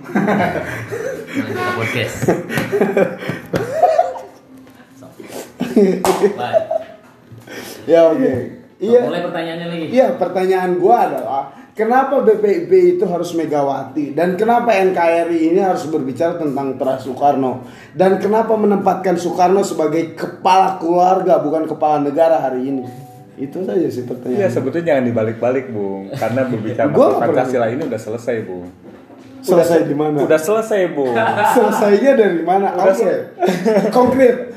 Kita podcast. Baik. Ya oke. Iya. Mulai pertanyaannya lagi. Iya, pertanyaan gua adalah kenapa BPIP itu harus Megawati dan kenapa NKRI ini harus berbicara tentang Terah Soekarno dan kenapa menempatkan Soekarno sebagai kepala keluarga bukan kepala negara hari ini? Itu saja sih Iya pertanyaan. sebetulnya jangan dibalik-balik bung, karena berbicara pernah. Pancasila ini udah selesai bung. Selesai di mana? Udah selesai bung. Selesainya dari mana? Oke. Konkret.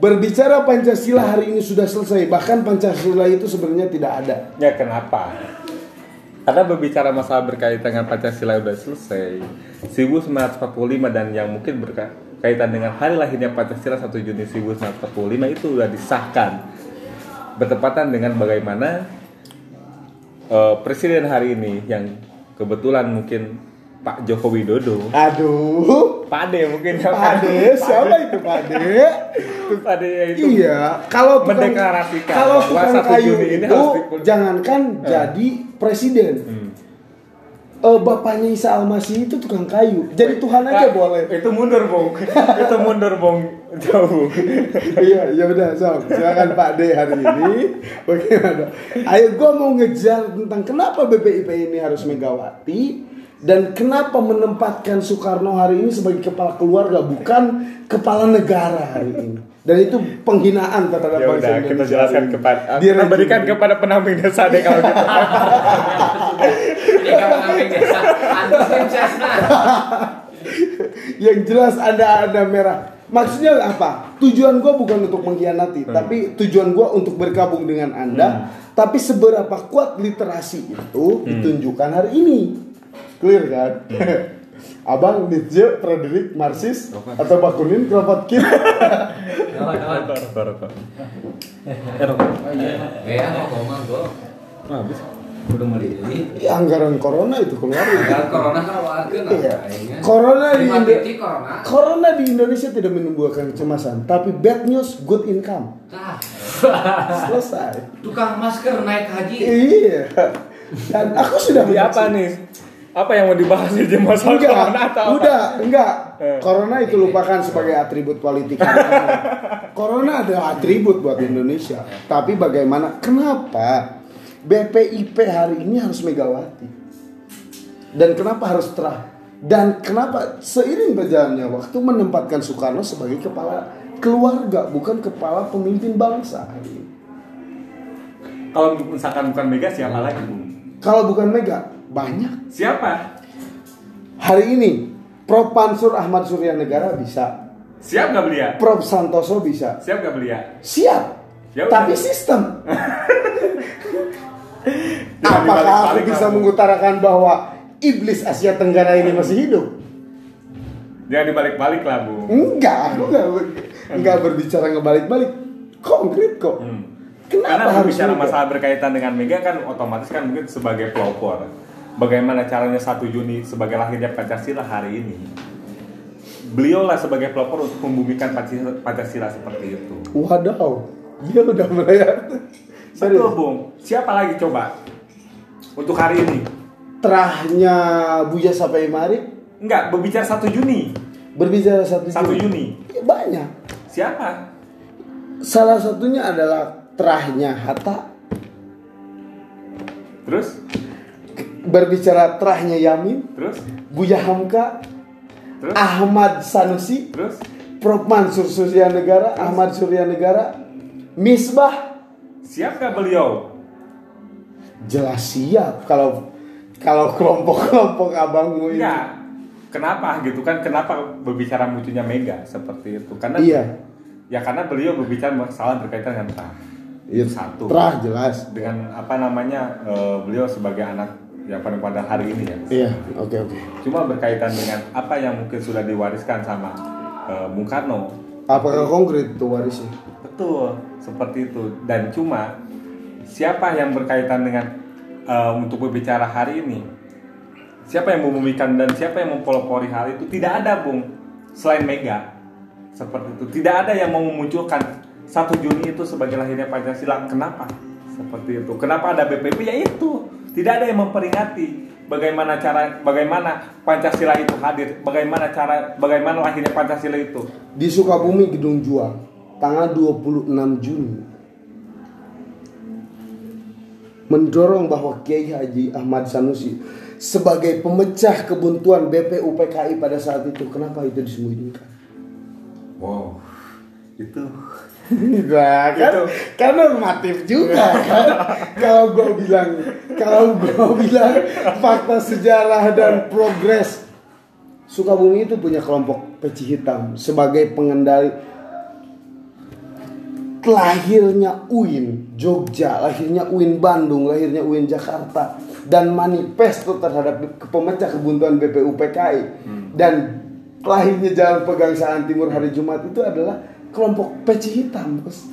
Berbicara Pancasila hari ini sudah selesai. Bahkan Pancasila itu sebenarnya tidak ada. Ya kenapa? Karena berbicara masalah berkaitan dengan Pancasila udah selesai 1945 dan yang mungkin berkaitan dengan hari lahirnya Pancasila 1 Juni 1945 itu udah disahkan Bertepatan dengan bagaimana eh, Presiden hari ini yang kebetulan mungkin Pak Joko Widodo Aduh. Pak Ade mungkin ya, Pak Ade, siapa itu Pak Ade? Pak Ade itu Iya, kalau tukang, Mendeklarasikan kalau tukang 1 kayu Juni ini itu harus jangankan jadi presiden. Hmm. Eh, bapaknya Isa Almasih itu tukang kayu. Jadi Tuhan aja Ah, boleh. Itu mundur, Bung. itu mundur, Bung. Jauh, iya, ya udah, so, silakan Pak D hari ini. Bagaimana? Ayo, gua mau ngejar tentang kenapa BPIP ini harus Megawati dan kenapa menempatkan Soekarno hari ini sebagai kepala keluarga bukan kepala negara hari ini. Dan itu penghinaan terhadap Ya bangsa udah, kita Indonesia jelaskan ini. kepada Dia kita berikan kepada pendamping desa deh kalau gitu. Yang jelas ada ada merah. Maksudnya apa? Tujuan gua bukan untuk mengkhianati, Hmm. tapi tujuan gua untuk bergabung dengan Anda. Tapi seberapa kuat literasi itu Hmm. ditunjukkan hari ini. Clear kan? Abang Nietzsche, Frederick, Marxis, atau Bakunin. Rokok, rokok. Oh iya. Ya, ngomong gua. Habis. Udah diri. Ya, anggaran corona itu keluar. Agar corona kan warga Iya. kayaknya. Corona di Lima Indo- titik corona. Corona di Indonesia tidak menimbulkan kecemasan, tapi bad news, good income. Tah. Selesai. Tukang masker naik haji. Iya. Dan aku sudah Jadi apa nih? Apa yang mau dibahas di masalah enggak, corona atau apa? udah, enggak. Eh. Corona itu lupakan sebagai atribut politik. corona adalah atribut buat Indonesia. Tapi bagaimana? Kenapa BPIP hari ini harus Megawati? Dan kenapa harus terah? Dan kenapa seiring berjalannya waktu menempatkan Soekarno sebagai kepala keluarga, bukan kepala pemimpin bangsa hari ini? Kalau misalkan bukan Mega siapa lagi? Kalau bukan Mega, banyak. Siapa? Hari ini Prof Mansur Ahmad Surya Negara bisa, Siap gak belia? Prof Santoso bisa. Siap gak belia? Siap. Ya. Tapi sistem. Apakah aku bisa mengutarakan bahwa iblis Asia Tenggara ini masih hidup? Jangan dibalik-balik lah, Bung. Enggak, aku enggak, enggak berbicara ngebalik-balik. Konkret kok. Hmm. Kenapa Karena harus Mega? masalah berkaitan dengan Mega kan otomatis kan mungkin sebagai pelopor. Bagaimana caranya 1 Juni sebagai lahirnya Pancasila hari ini. Beliau lah sebagai pelopor untuk membumikan Pancasila, Pancasila seperti itu. Wadaw, dia udah mulai. Betul, Bung. Siapa lagi coba? Untuk hari ini. Terahnya Buya sampai mari Enggak, berbicara 1 Juni. berbicara satu 1 Juni. Ya, Banyak. Siapa? Salah satunya adalah terahnya Hatta. Terus? Berbicara terahnya Yamin, Terus? Buya Hamka, Terus? Ahmad Sanusi, Terus? Prof Mansur Surya Negara, Ahmad Surya Negara, Misbah Siapkah beliau? jelas siap kalau kalau kelompok-kelompok abangmu ini. Enggak. Kenapa gitu kan? Kenapa berbicara munculnya Mega seperti itu? Karena Iya. Ya karena beliau berbicara masalah berkaitan dengan terah. Iya, Satu. Terah jelas. Dengan apa namanya eh, beliau sebagai anak ya pada pada hari ini ya. Iya, oke oke. Cuma berkaitan dengan apa yang mungkin sudah diwariskan sama eh, Bung Karno. Apakah konkret itu warisnya? Betul, seperti itu. Dan cuma siapa yang berkaitan dengan eh, untuk berbicara hari ini? Siapa yang membumikan dan siapa yang mempelopori hal itu? Tidak ada, Bung. Selain Mega. Seperti itu. Tidak ada yang mau memunculkan 1 Juni itu sebagai lahirnya Pancasila. Kenapa? Seperti itu. Kenapa ada BPP? Ya itu. Tidak ada yang memperingati bagaimana cara bagaimana Pancasila itu hadir, bagaimana cara bagaimana lahirnya Pancasila itu. Di Sukabumi Gedung Juang tanggal 26 Juni mendorong bahwa Kiai Haji Ahmad Sanusi sebagai pemecah kebuntuan BPUPKI pada saat itu kenapa itu disembunyikan? Wow, itu Nah, kan, kan normatif juga kan. kalau gue bilang, kalau gue bilang fakta sejarah dan progres Sukabumi itu punya kelompok peci hitam sebagai pengendali lahirnya UIN Jogja, lahirnya UIN Bandung, lahirnya UIN Jakarta dan manifesto terhadap pemecah kebuntuan BPUPKI dan lahirnya Jalan Pegangsaan Timur hari Jumat itu adalah kelompok peci hitam bos.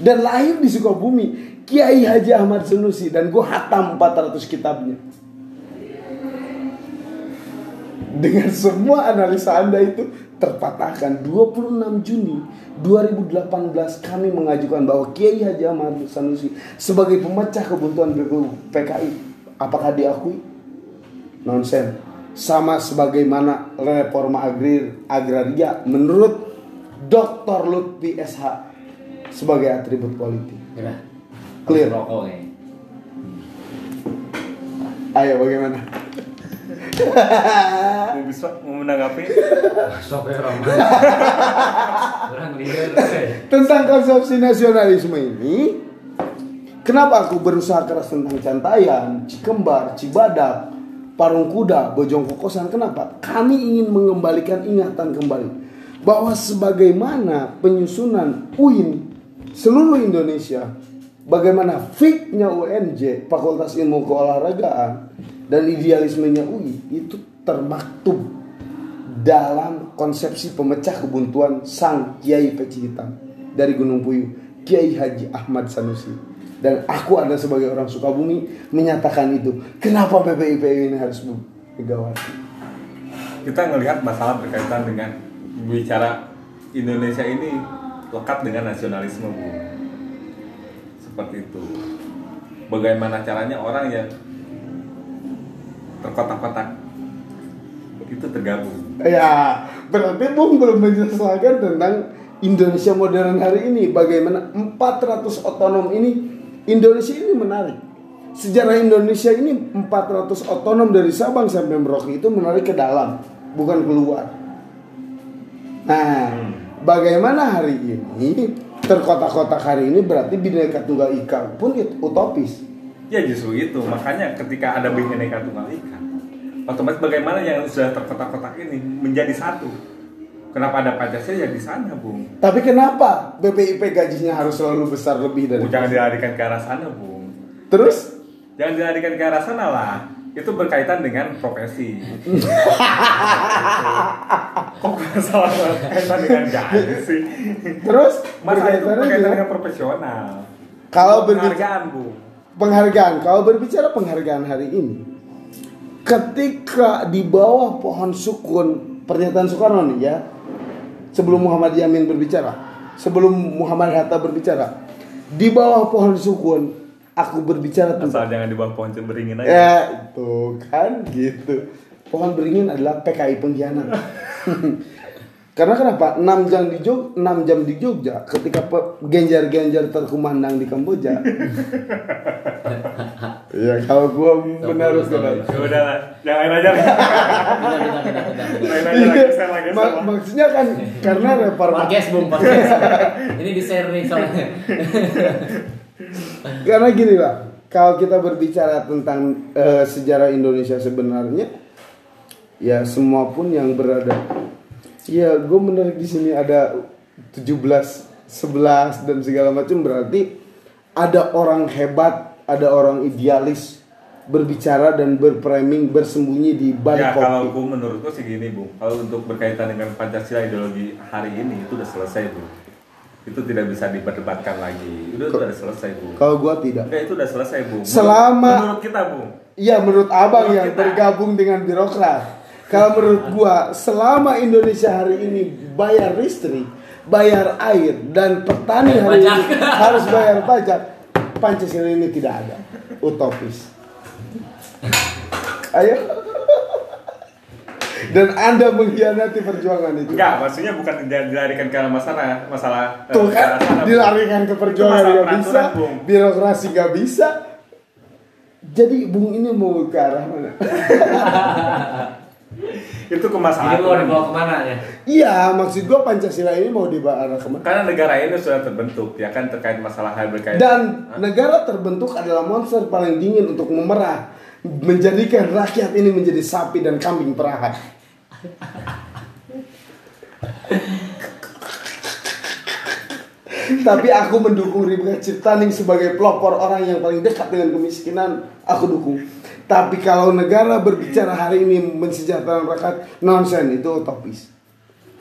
Dan lahir di Sukabumi Kiai Haji Ahmad Sanusi dan gue hatam 400 kitabnya. Dengan semua analisa anda itu terpatahkan 26 Juni 2018 kami mengajukan bahwa Kiai Haji Ahmad Sanusi sebagai pemecah kebuntuan PKI apakah diakui? Nonsen. Sama sebagaimana reforma agrir agraria menurut Dr. Lutfi SH sebagai atribut politik. Kira. Clear. Rokok ya. Ayo bagaimana? mau bisa mau menanggapi Sok ya orang. Orang liar. eh. Tentang konsepsi nasionalisme ini, kenapa aku berusaha keras tentang Cantayan, Cikembar, Cibadak, Parung Kuda, Bojong Kokosan? Kenapa? Kami ingin mengembalikan ingatan kembali bahwa sebagaimana penyusunan UIN seluruh Indonesia, bagaimana fiknya UNJ, Fakultas Ilmu Keolahragaan dan idealismenya UI itu termaktub dalam konsepsi pemecah kebuntuan sang Kiai Peci Hitam dari Gunung Puyuh, Kiai Haji Ahmad Sanusi. Dan aku ada sebagai orang Sukabumi menyatakan itu. Kenapa PPIP ini harus Megawati? kita ngelihat masalah berkaitan dengan bicara Indonesia ini lekat dengan nasionalisme bu seperti itu bagaimana caranya orang yang terkotak-kotak itu tergabung Ya, berarti Bung belum menjelaskan tentang Indonesia modern hari ini. Bagaimana 400 otonom ini Indonesia ini menarik. Sejarah Indonesia ini 400 otonom dari Sabang sampai Merauke itu menarik ke dalam, bukan keluar. Nah, bagaimana hari ini terkotak-kotak hari ini berarti Bhinneka Tunggal Ika pun itu utopis. ya justru itu. Makanya ketika ada Bhinneka Tunggal Ika otomatis bagaimana yang sudah terkotak-kotak ini menjadi satu? Kenapa ada Pancasila ya di sana bung Tapi kenapa BPIP gajinya harus selalu besar lebih dari jangan dilarikan ke arah sana bung Terus? Jangan dilarikan ke arah sana lah itu berkaitan dengan profesi. Kok masalah berkaitan dengan gaji sih? Terus? Masa itu berkaitan dengan dengan profesional. Kalau berbicara penghargaan bu. Penghargaan, kalau berbicara penghargaan hari ini, ketika di bawah pohon sukun pernyataan Soekarno nih ya, sebelum Muhammad Yamin berbicara, sebelum Muhammad Hatta berbicara, di bawah pohon sukun aku berbicara tentang asal jangan di bawah pohon beringin aja ya itu kan gitu. Pohon beringin adalah PKI pengkhianat. Karena kenapa? 6 jam di Jog, 6 jam di Jogja ketika genjar-genjar terkumandang di Kamboja. ya kalau gua benar benar. ya udah lah yang lain aja Mak- maksudnya kan karena reformasi Podcast bung, podcast. Ini di share nih soalnya. Karena gini lah kalau kita berbicara tentang eh, sejarah Indonesia sebenarnya ya semua pun yang berada ya gue menarik di sini ada 17 11 dan segala macam. Berarti ada orang hebat ada orang idealis berbicara dan berframing bersembunyi di balik ya kalau kopi bu menurutku sih gini bu. Kalau untuk berkaitan dengan pancasila ideologi hari ini itu udah selesai bu itu tidak bisa diperdebatkan lagi itu udah selesai bu kalau gue tidak Enggak itu udah selesai bu Selama- menurut kita bu Iya menurut abang Menurut yang kita. bergabung dengan birokrat. Kalau menurut gua selama Indonesia hari ini bayar listrik, bayar air dan petani hari pajak. ini harus bayar pajak, Pancasila ini tidak ada. Utopis. Ayo. Dan Anda mengkhianati perjuangan itu. Enggak, maksudnya bukan dilarikan karena masalah masalah eh, Tuh ke kan arah Bung. dilarikan ke perjuangan masalah nggak bisa, Bung. birokrasi nggak bisa. Jadi Bung ini mau ke arah mana? Itu ke Ini masalah. mau dibawa ke mana ya? Iya, maksud gua Pancasila ini mau dibawa arah ke mana? Karena negara ini sudah terbentuk ya kan terkait masalah hal berkaitan Dan negara terbentuk adalah monster paling dingin untuk memerah, menjadikan rakyat ini menjadi sapi dan kambing perahan. Tapi aku mendukung Ribka Ciptaning sebagai pelopor orang yang paling dekat dengan kemiskinan. Aku dukung. Tapi kalau negara berbicara hari ini mensejahterakan rakyat, nonsen itu utopis.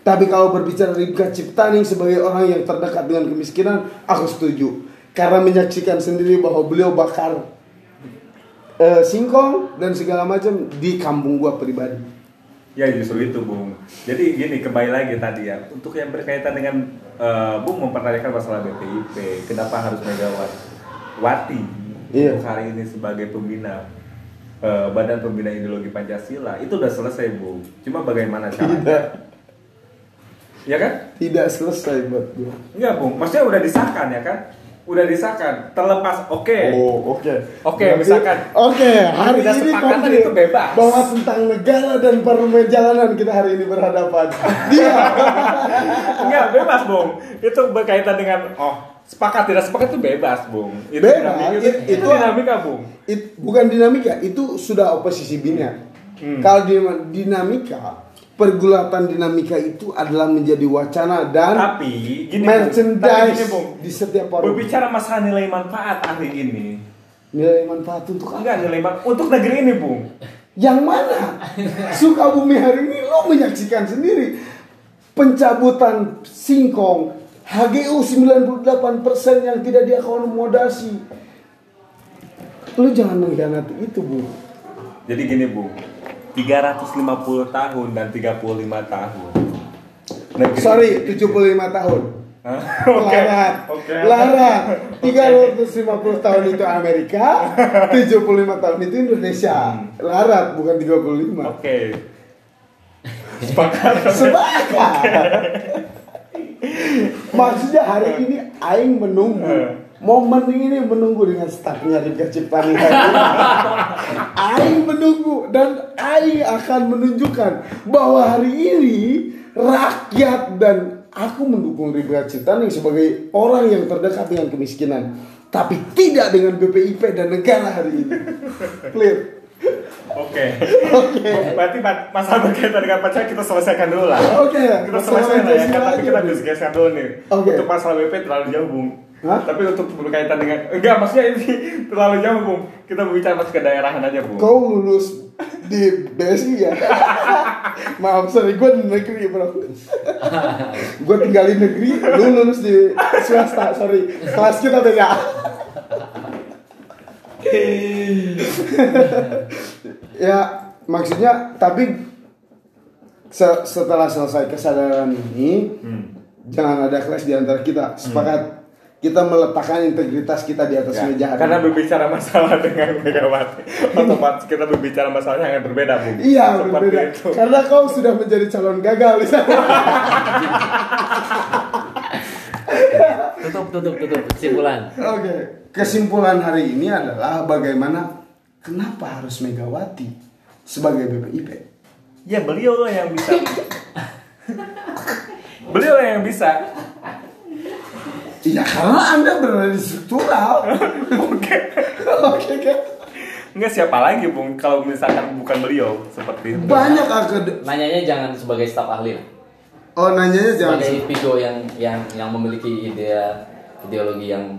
Tapi kalau berbicara Ribka Ciptaning sebagai orang yang terdekat dengan kemiskinan, aku setuju. Karena menyaksikan sendiri bahwa beliau bakar eh, singkong dan segala macam di kampung gua pribadi. Ya justru itu Bung. Jadi gini kembali lagi tadi ya untuk yang berkaitan dengan eh, Bung mempertanyakan masalah BPIP, kenapa harus Megawati Iya. untuk hari ini sebagai pembina eh, Badan Pembina Ideologi Pancasila itu udah selesai Bung. Cuma bagaimana caranya? Tidak, Ya kan? tidak selesai buat gua. Enggak Bung, maksudnya udah disahkan ya kan? Udah disahkan, terlepas oke. Oh, oke. Oke, Berarti- misalkan. Oke, hari Tidak ini konkret itu bebas. Bahwa tentang negara dan perjalanan kita hari ini berhadapan. Dia. Enggak, bebas Bung. Itu berkaitan dengan oh sepakat tidak sepakat itu bebas Bung. Itu Bebas, dinamika, itu, it- itu itu- dinamika Bung. It- bukan dinamika, itu sudah oposisi bina. Hmm. Kalau di- dinamika, pergulatan dinamika itu adalah menjadi wacana dan Tapi gini Bung. Tapi merchandise gini, Bung. di setiap forum. Berbicara masalah nilai manfaat hari ini. Nilai manfaat untuk apa? Enggak nilai manfaat untuk negeri ini Bung. Yang mana? Sukabumi hari ini lo menyaksikan sendiri pencabutan singkong HGU 98% yang tidak diakomodasi. Lu jangan mengkhianati itu, Bu. Jadi gini Bung. 350 tahun dan 35 tahun. Negeri Sorry, 75 tahun. Hah? Oke. Larat. Oke. Larat. 350 tahun itu Amerika, 75 tahun itu Indonesia. Larat bukan 35. Oke. Sepakat. Sepakat. Maksudnya hari ini Aing menunggu Momen ini menunggu dengan stafnya Rika Ciptani Aing menunggu dan Aing akan menunjukkan bahwa hari ini rakyat dan aku mendukung Rika Ciptani sebagai orang yang terdekat dengan kemiskinan tapi tidak dengan BPIP dan negara hari ini. Clear. Oke. Berarti ma- masalah berkaitan dengan pacar kita selesaikan dulu lah. Oke, Kita masalah selesaikan ya. Tapi kita dulu. diskusikan dulu nih. Oke. Untuk masalah BP terlalu jauh, Bung. Hah? Tapi untuk berkaitan dengan enggak maksudnya ini terlalu jauh, Bung. Kita berbicara masuk ke daerahan aja, Bung. Kau lulus di BSI ya? Maaf, sorry, gue di negeri bro Gue tinggal di negeri, lu lulus di swasta, sorry Kelas kita beda Ya, maksudnya, tapi se- setelah selesai kesadaran ini Hmm. Jangan ada kelas di antara kita Sepakat kita meletakkan integritas kita di atas Ya, meja hari karena ini. berbicara masalah dengan Megawati, otomatis kita berbicara masalah yang berbeda, Bung. Iya Seperti berbeda. itu. Karena kau sudah menjadi calon gagal di sana. Tutup, tutup, tutup. Kesimpulan. Oke. Kesimpulan hari ini adalah bagaimana kenapa harus Megawati sebagai BPIP? Ya beliau lah yang bisa. beliau lah yang bisa. Ya karena anda berada di struktural. Oke. Oke kan? Enggak siapa lagi, Bung, kalau misalkan bukan beliau seperti itu. Banyak akad. Nanyanya jangan sebagai staf ahli lah. Oh nanyanya jangan. Sebagai Pigo yang yang yang memiliki ide ideologi yang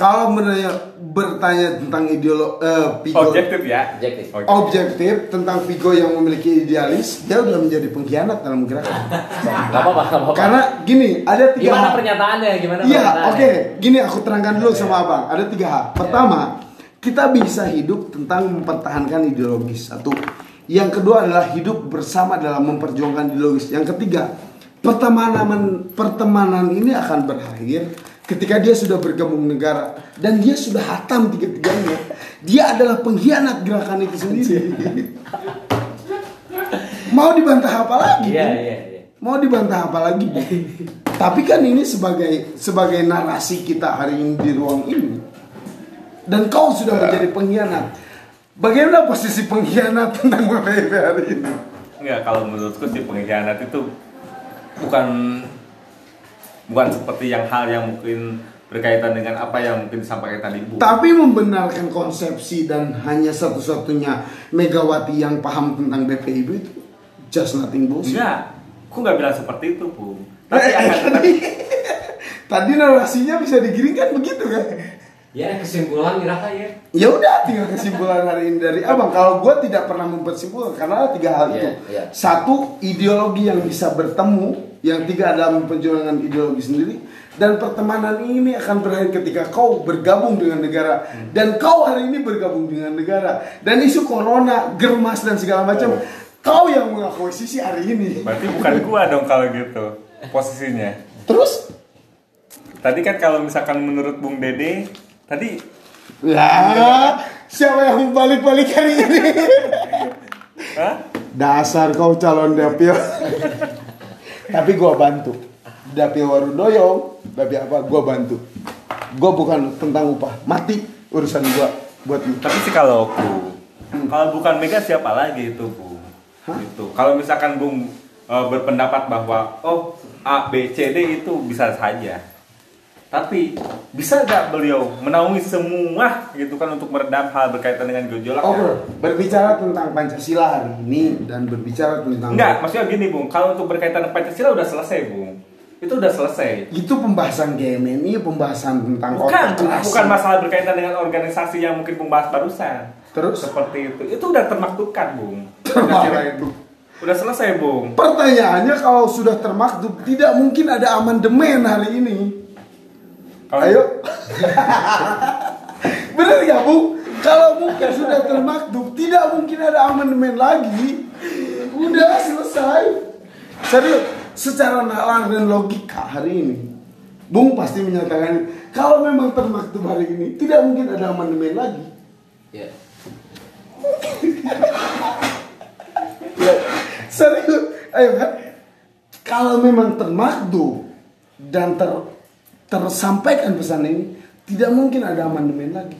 Kalau menanya bertanya tentang ideolo eh, Vigo objektif ya. objektif. Objektif tentang Vigo yang memiliki idealis, dia udah menjadi pengkhianat dalam gerakan. Gak apa-apa, gak apa-apa. Karena gini, ada tiga Gimana hal. pernyataannya? Gimana Iya, oke. Gini aku terangkan dulu sama abang. Ada tiga hal. Pertama, kita bisa hidup tentang mempertahankan ideologis. Satu. Yang kedua adalah hidup bersama dalam memperjuangkan ideologis. Yang ketiga, pertemanan pertemanan ini akan berakhir ketika dia sudah bergabung negara dan dia sudah hatam tiga-tiganya, dia adalah pengkhianat gerakan itu sendiri. Mau dibantah apa lagi? Iya Bung? iya iya. Mau dibantah apa lagi? Tapi kan ini sebagai sebagai narasi kita hari ini di ruang ini. Dan kau sudah menjadi pengkhianat. Bagaimana posisi pengkhianat tentang BPIP hari ini? Enggak, kalau menurutku sih pengkhianat itu bukan bukan seperti yang hal yang mungkin berkaitan dengan apa yang mungkin disampaikan tadi Bu. Tapi membenarkan konsepsi dan hanya satu-satunya Megawati yang paham tentang BPIP itu just nothing bullshit. Enggak, aku nggak bilang seperti itu, Bu. Tapi Eh, akan tadi, tadi narasinya bisa digiringkan begitu kan? Ya kesimpulan dirasa ya. Ya udah tinggal kesimpulan hari ini dari abang. Kalau gue tidak pernah mempersimpulkan karena tiga hal itu. Iya, iya. Satu ideologi yang bisa bertemu, yang tiga adalah perjuangan ideologi sendiri. Dan pertemanan ini akan berakhir ketika kau bergabung dengan negara dan kau hari ini bergabung dengan negara dan isu corona, germas dan segala macam. Kau yang mengakuisisi hari ini. berarti bukan gua dong kalau gitu posisinya. Terus Tadi kan kalau misalkan menurut Bung Dede, tadi lah siapa yang balik-balik hari ini? Hah? Dasar kau calon dapil. Tapi gua bantu. Dapil Warudoyo, dapil apa? Gua bantu. Gua bukan tentang upah. Mati urusan gua buat lu. Tapi sih kalau aku, kalau bukan Mega siapa lagi itu, Bu? Itu. Kalau misalkan Bung eh, berpendapat bahwa oh A, B, C, D itu bisa saja. Tapi bisa nggak beliau menaungi semua gitu kan untuk meredam hal berkaitan dengan gejolak? Oh, berbicara tentang Pancasila hari ini dan berbicara tentang Enggak, maksudnya gini, Bung. Kalau untuk berkaitan dengan Pancasila udah selesai, Bung. Itu udah selesai. itu pembahasan GMNI, pembahasan tentang Bukan, bukan masalah berkaitan dengan organisasi yang mungkin Bung bahas barusan. Terus? Seperti itu. Itu udah termaktubkan, Bung. Termaktub. Udah selesai, Bung. Pertanyaannya kalau sudah termaktub, tidak mungkin ada amandemen hari ini. Ayo. Bener gak bu? Kalau mungkin sudah termaktub, tidak mungkin ada amandemen lagi. Udah selesai. Serius, secara nalar dan logika hari ini, Bung pasti menyatakan kalau memang termaktub hari ini, tidak mungkin ada amandemen lagi. Ya. Ya, serius, ayo kan? Kalau memang termaktub dan ter tersampaikan pesan ini, tidak mungkin ada amandemen lagi.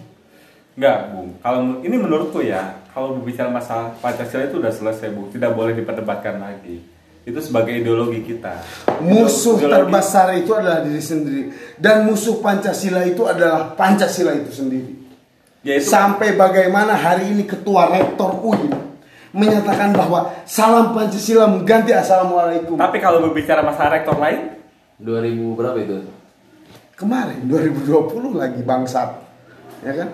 Enggak, Bung. Kalau ini menurutku ya, kalau berbicara masalah Pancasila itu udah selesai, Bu. Tidak boleh diperdebatkan lagi. Itu sebagai ideologi kita. Musuh Ideologi- terbesar itu adalah diri sendiri dan musuh Pancasila itu adalah Pancasila itu sendiri. Yaitu Sampai bagaimana hari ini ketua rektor UIN menyatakan bahwa salam Pancasila mengganti assalamualaikum. Tapi kalau berbicara masalah rektor lain, 2000 berapa itu? Kemarin 2020 lagi bangsat, ya kan?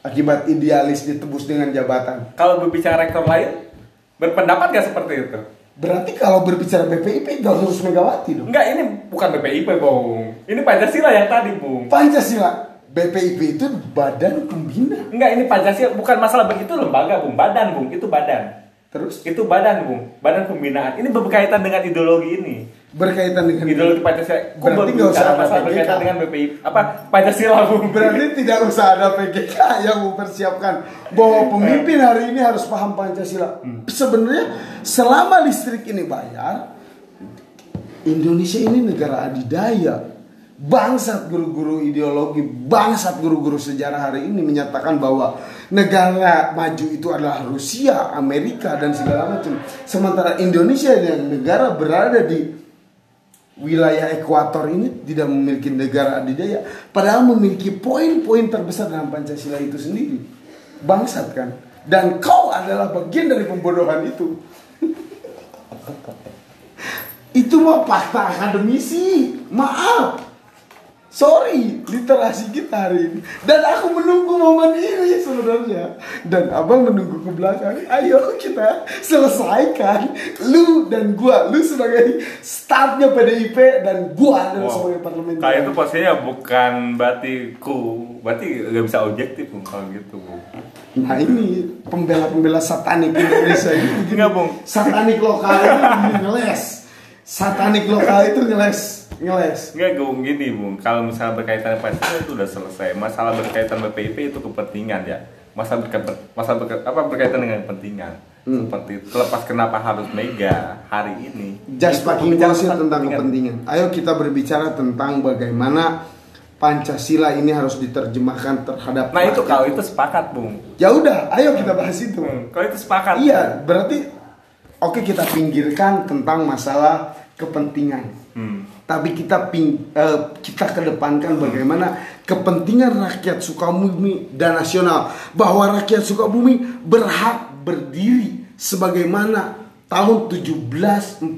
Akibat idealis ditebus dengan jabatan. kalau berbicara rektor lain, berpendapat gak seperti itu? Berarti kalau berbicara BPIP itu harus Megawati dong. Enggak, ini bukan BPIP, Bung. Ini Pancasila yang tadi, Bung. Pancasila BPIP itu badan pembina. Enggak, ini Pancasila bukan masalah begitu lembaga, Bung. Badan, Bung. Itu badan. Terus Itu badan, Bung. Badan pembinaan. Ini berkaitan dengan ideologi ini. Berkaitan dengan Ideologi Pancasila. Kok Berarti nggak usah ada PKK. berkaitan dengan BPI. Apa? Pancasila, Bung. Berarti tidak usah ada PKK yang mempersiapkan bahwa pemimpin hari ini harus paham Pancasila. Sebenarnya selama listrik ini bayar, Indonesia ini negara adidaya. Bangsat guru-guru ideologi, bangsat guru-guru sejarah hari ini menyatakan bahwa negara maju itu adalah Rusia, Amerika dan segala macam. Sementara Indonesia yang negara berada di wilayah ekuator ini tidak memiliki negara adidaya padahal memiliki poin-poin terbesar dalam Pancasila itu sendiri. Bangsat kan? Dan kau adalah bagian dari pembodohan itu. Itu mah fakta akademisi. Maaf sorry literasi kita hari ini dan aku menunggu momen ini sebenarnya dan abang menunggu ke belakang ayo kita selesaikan lu dan gua lu sebagai staffnya PDIP dan gua adalah Wow. sebagai parlemen Kayak itu posisinya bukan berarti ku, berarti gak bisa objektif Bung kalau gitu Bung. nah ini pembela-pembela satanik Indonesia ini. Enggak, Bung. satanik lokal ini ngeles satanik lokal itu ngeles ngeles Enggak gue gini bung, kalau misalnya berkaitan dengan Pancasila itu udah selesai. Masalah berkaitan BPIP itu kepentingan ya. Masalah berkaitan, masalah berka- apa berkaitan dengan kepentingan. Hmm. Seperti itu. Terlepas kenapa harus mega hari ini. just bicara bullshit tentang kepentingan ayo kita berbicara tentang bagaimana Pancasila ini harus diterjemahkan terhadap Nah itu kalau itu sepakat bung. ya udah ayo kita bahas itu Hmm, Kalau itu sepakat. iya berarti oke kita pinggirkan tentang masalah kepentingan. Hmm. tapi kita ping, eh, kita kedepankan bagaimana kepentingan rakyat Sukabumi dan nasional. Bahwa rakyat Sukabumi berhak berdiri sebagaimana tahun 1748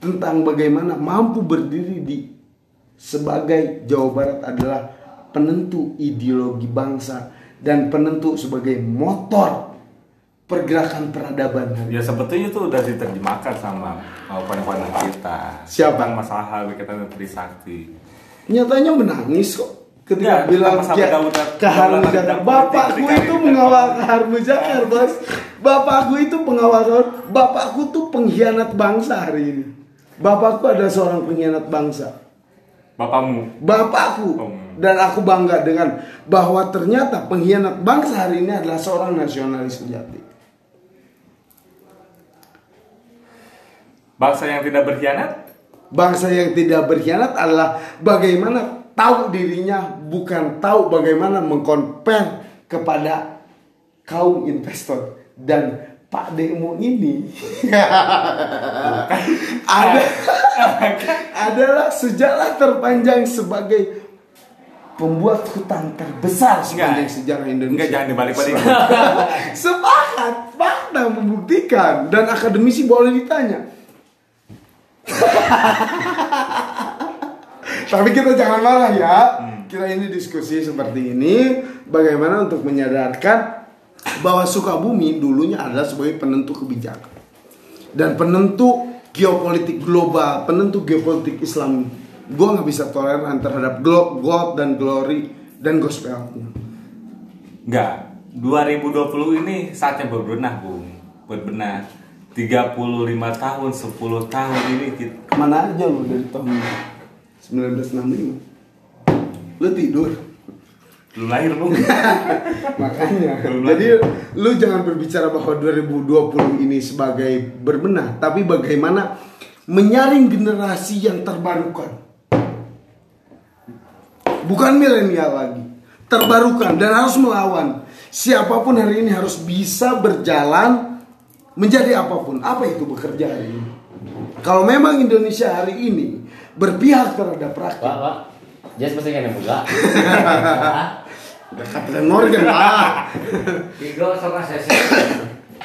tentang bagaimana mampu berdiri di sebagai Jawa Barat adalah penentu ideologi bangsa dan penentu sebagai motor pergerakan peradaban Ya sebetulnya itu udah diterjemahkan sama uh, pandang kita. Siapa? Tentang masalah hal berkaitan dengan Trisakti. nyatanya menangis kok ketika Ya, bilang ya, ke Bapakku itu mengawal ke Harmu Jakar, bos. Bapakku itu pengawal Bapakku tuh pengkhianat bangsa hari ini. Bapakku adalah seorang pengkhianat bangsa. Bapakmu. Bapakku Oh. dan aku bangga dengan bahwa ternyata pengkhianat bangsa hari ini adalah seorang nasionalis sejati. Bangsa yang tidak berkhianat Bangsa yang tidak berkhianat adalah bagaimana tahu dirinya bukan tahu bagaimana mengkonper kepada kaum investor dan Pak Demo ini ada adalah sejarah terpanjang sebagai pembuat hutang terbesar sepanjang sejarah Indonesia. Enggak jangan dibalik-balik. Sepakat, fakta membuktikan dan akademisi boleh ditanya. Tapi kita jangan marah ya. Kita ini diskusi seperti ini bagaimana untuk menyadarkan bahwa Sukabumi dulunya adalah sebagai penentu kebijakan dan penentu geopolitik global, penentu geopolitik Islam. Gue nggak bisa toleran terhadap God dan glory dan gospelnya. Enggak. 2020 ini saatnya berbenah, Bung. Berbenah. 35 tahun, 10 tahun ini kita Ke mana aja lu dari tahun 1965? Lu tidur. belum lahir, Bung. Makanya. Belum Jadi lu jangan berbicara bahwa 2020 ini sebagai berbenah, tapi bagaimana menyaring generasi yang terbarukan. Bukan milenial lagi. Terbarukan dan harus melawan. Siapa pun hari ini harus bisa berjalan menjadi apa pun. Apa itu bekerja hari ini? Kalau memang Indonesia hari ini berpihak terhadap Pak, rakyat, Pak. Jas pasti kan yang buka. Kapten Morgan lah. Tiga sama sesi.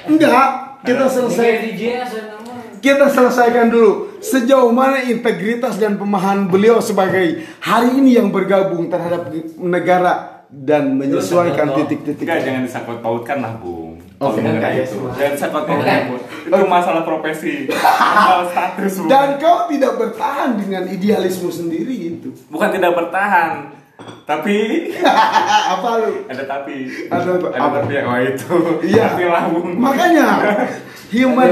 Enggak, kita selesai. Kita selesaikan dulu sejauh mana integritas dan pemahaman beliau sebagai hari ini yang bergabung terhadap negara dan menyesuaikan titik-titik. Enggak, jangan disangkut pautkan lah, Bung. Oke. mengenai itu. Jangan disangkut pautkan, Bung. Itu masalah profesi. Masalah status, Bung. Dan kau tidak bertahan dengan idealisme sendiri itu. Bukan tidak bertahan, tapi Apa lu? ada tapi. Ada apa? ada tapi yang oh itu. Iya. Bung. Makanya human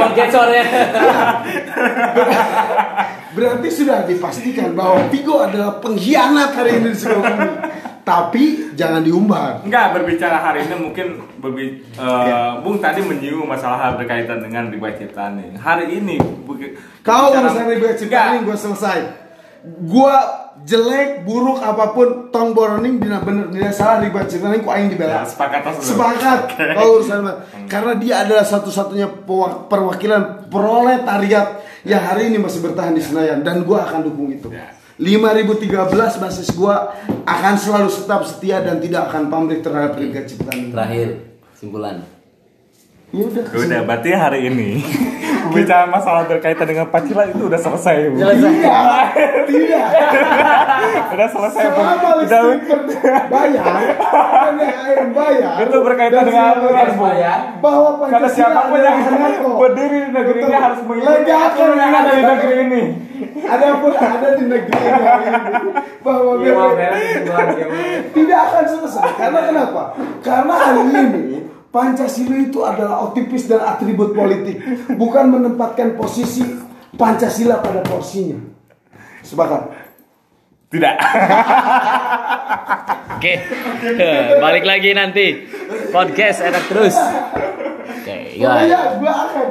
podcast ya. berarti sudah dipastikan bahwa Vigo adalah pengkhianat hari ini di. Tapi jangan diumbar. Enggak, berbicara hari ini mungkin berbi eh, Iya. Bung tadi menyinggung masalah hal berkaitan dengan riwayat ciptaan nih. Hari ini Kau urusan riwayat ciptaan ini gue selesai. Gua jelek, buruk apa pun, tong boroning dina bener dina salah riwayat ciptaan ini ku aing Ya, dibela. sepakat. Sepakat. Oke. Kau urusan apa? Karena dia adalah satu-satunya perwakilan proletariat yang hari ini masih bertahan di Senayan dan gua akan dukung itu. Ya. 5013 basis gua akan selalu tetap setia dan tidak akan pamrih terhadap riwayat ciptaan. Terakhir simpulan. Ya udah. Ya Udah, berarti hari ini bicara masalah berkaitan dengan Pancasila itu udah selesai, Bung. Tidak. Tidak. udah selesai, Udah, bayar, air bayar. Itu berkaitan dengan siapa aturan, bayar, Bahwa Karena Pancasila siapa pun adalah yang berdiri di negeri ini harus mengikuti aturan yang ada di negeri ini. Ada pun ada di negeri ini ini bahwa Iya, simpulan gimana? tidak akan selesai. Karena kenapa? Karena hari ini Pancasila itu adalah otipis dan atribut politik, bukan menempatkan posisi Pancasila pada porsinya. Sepakat. Tidak. Oke. Balik lagi nanti. Podcast enak terus. Oke, Oh guys. iya, gua akan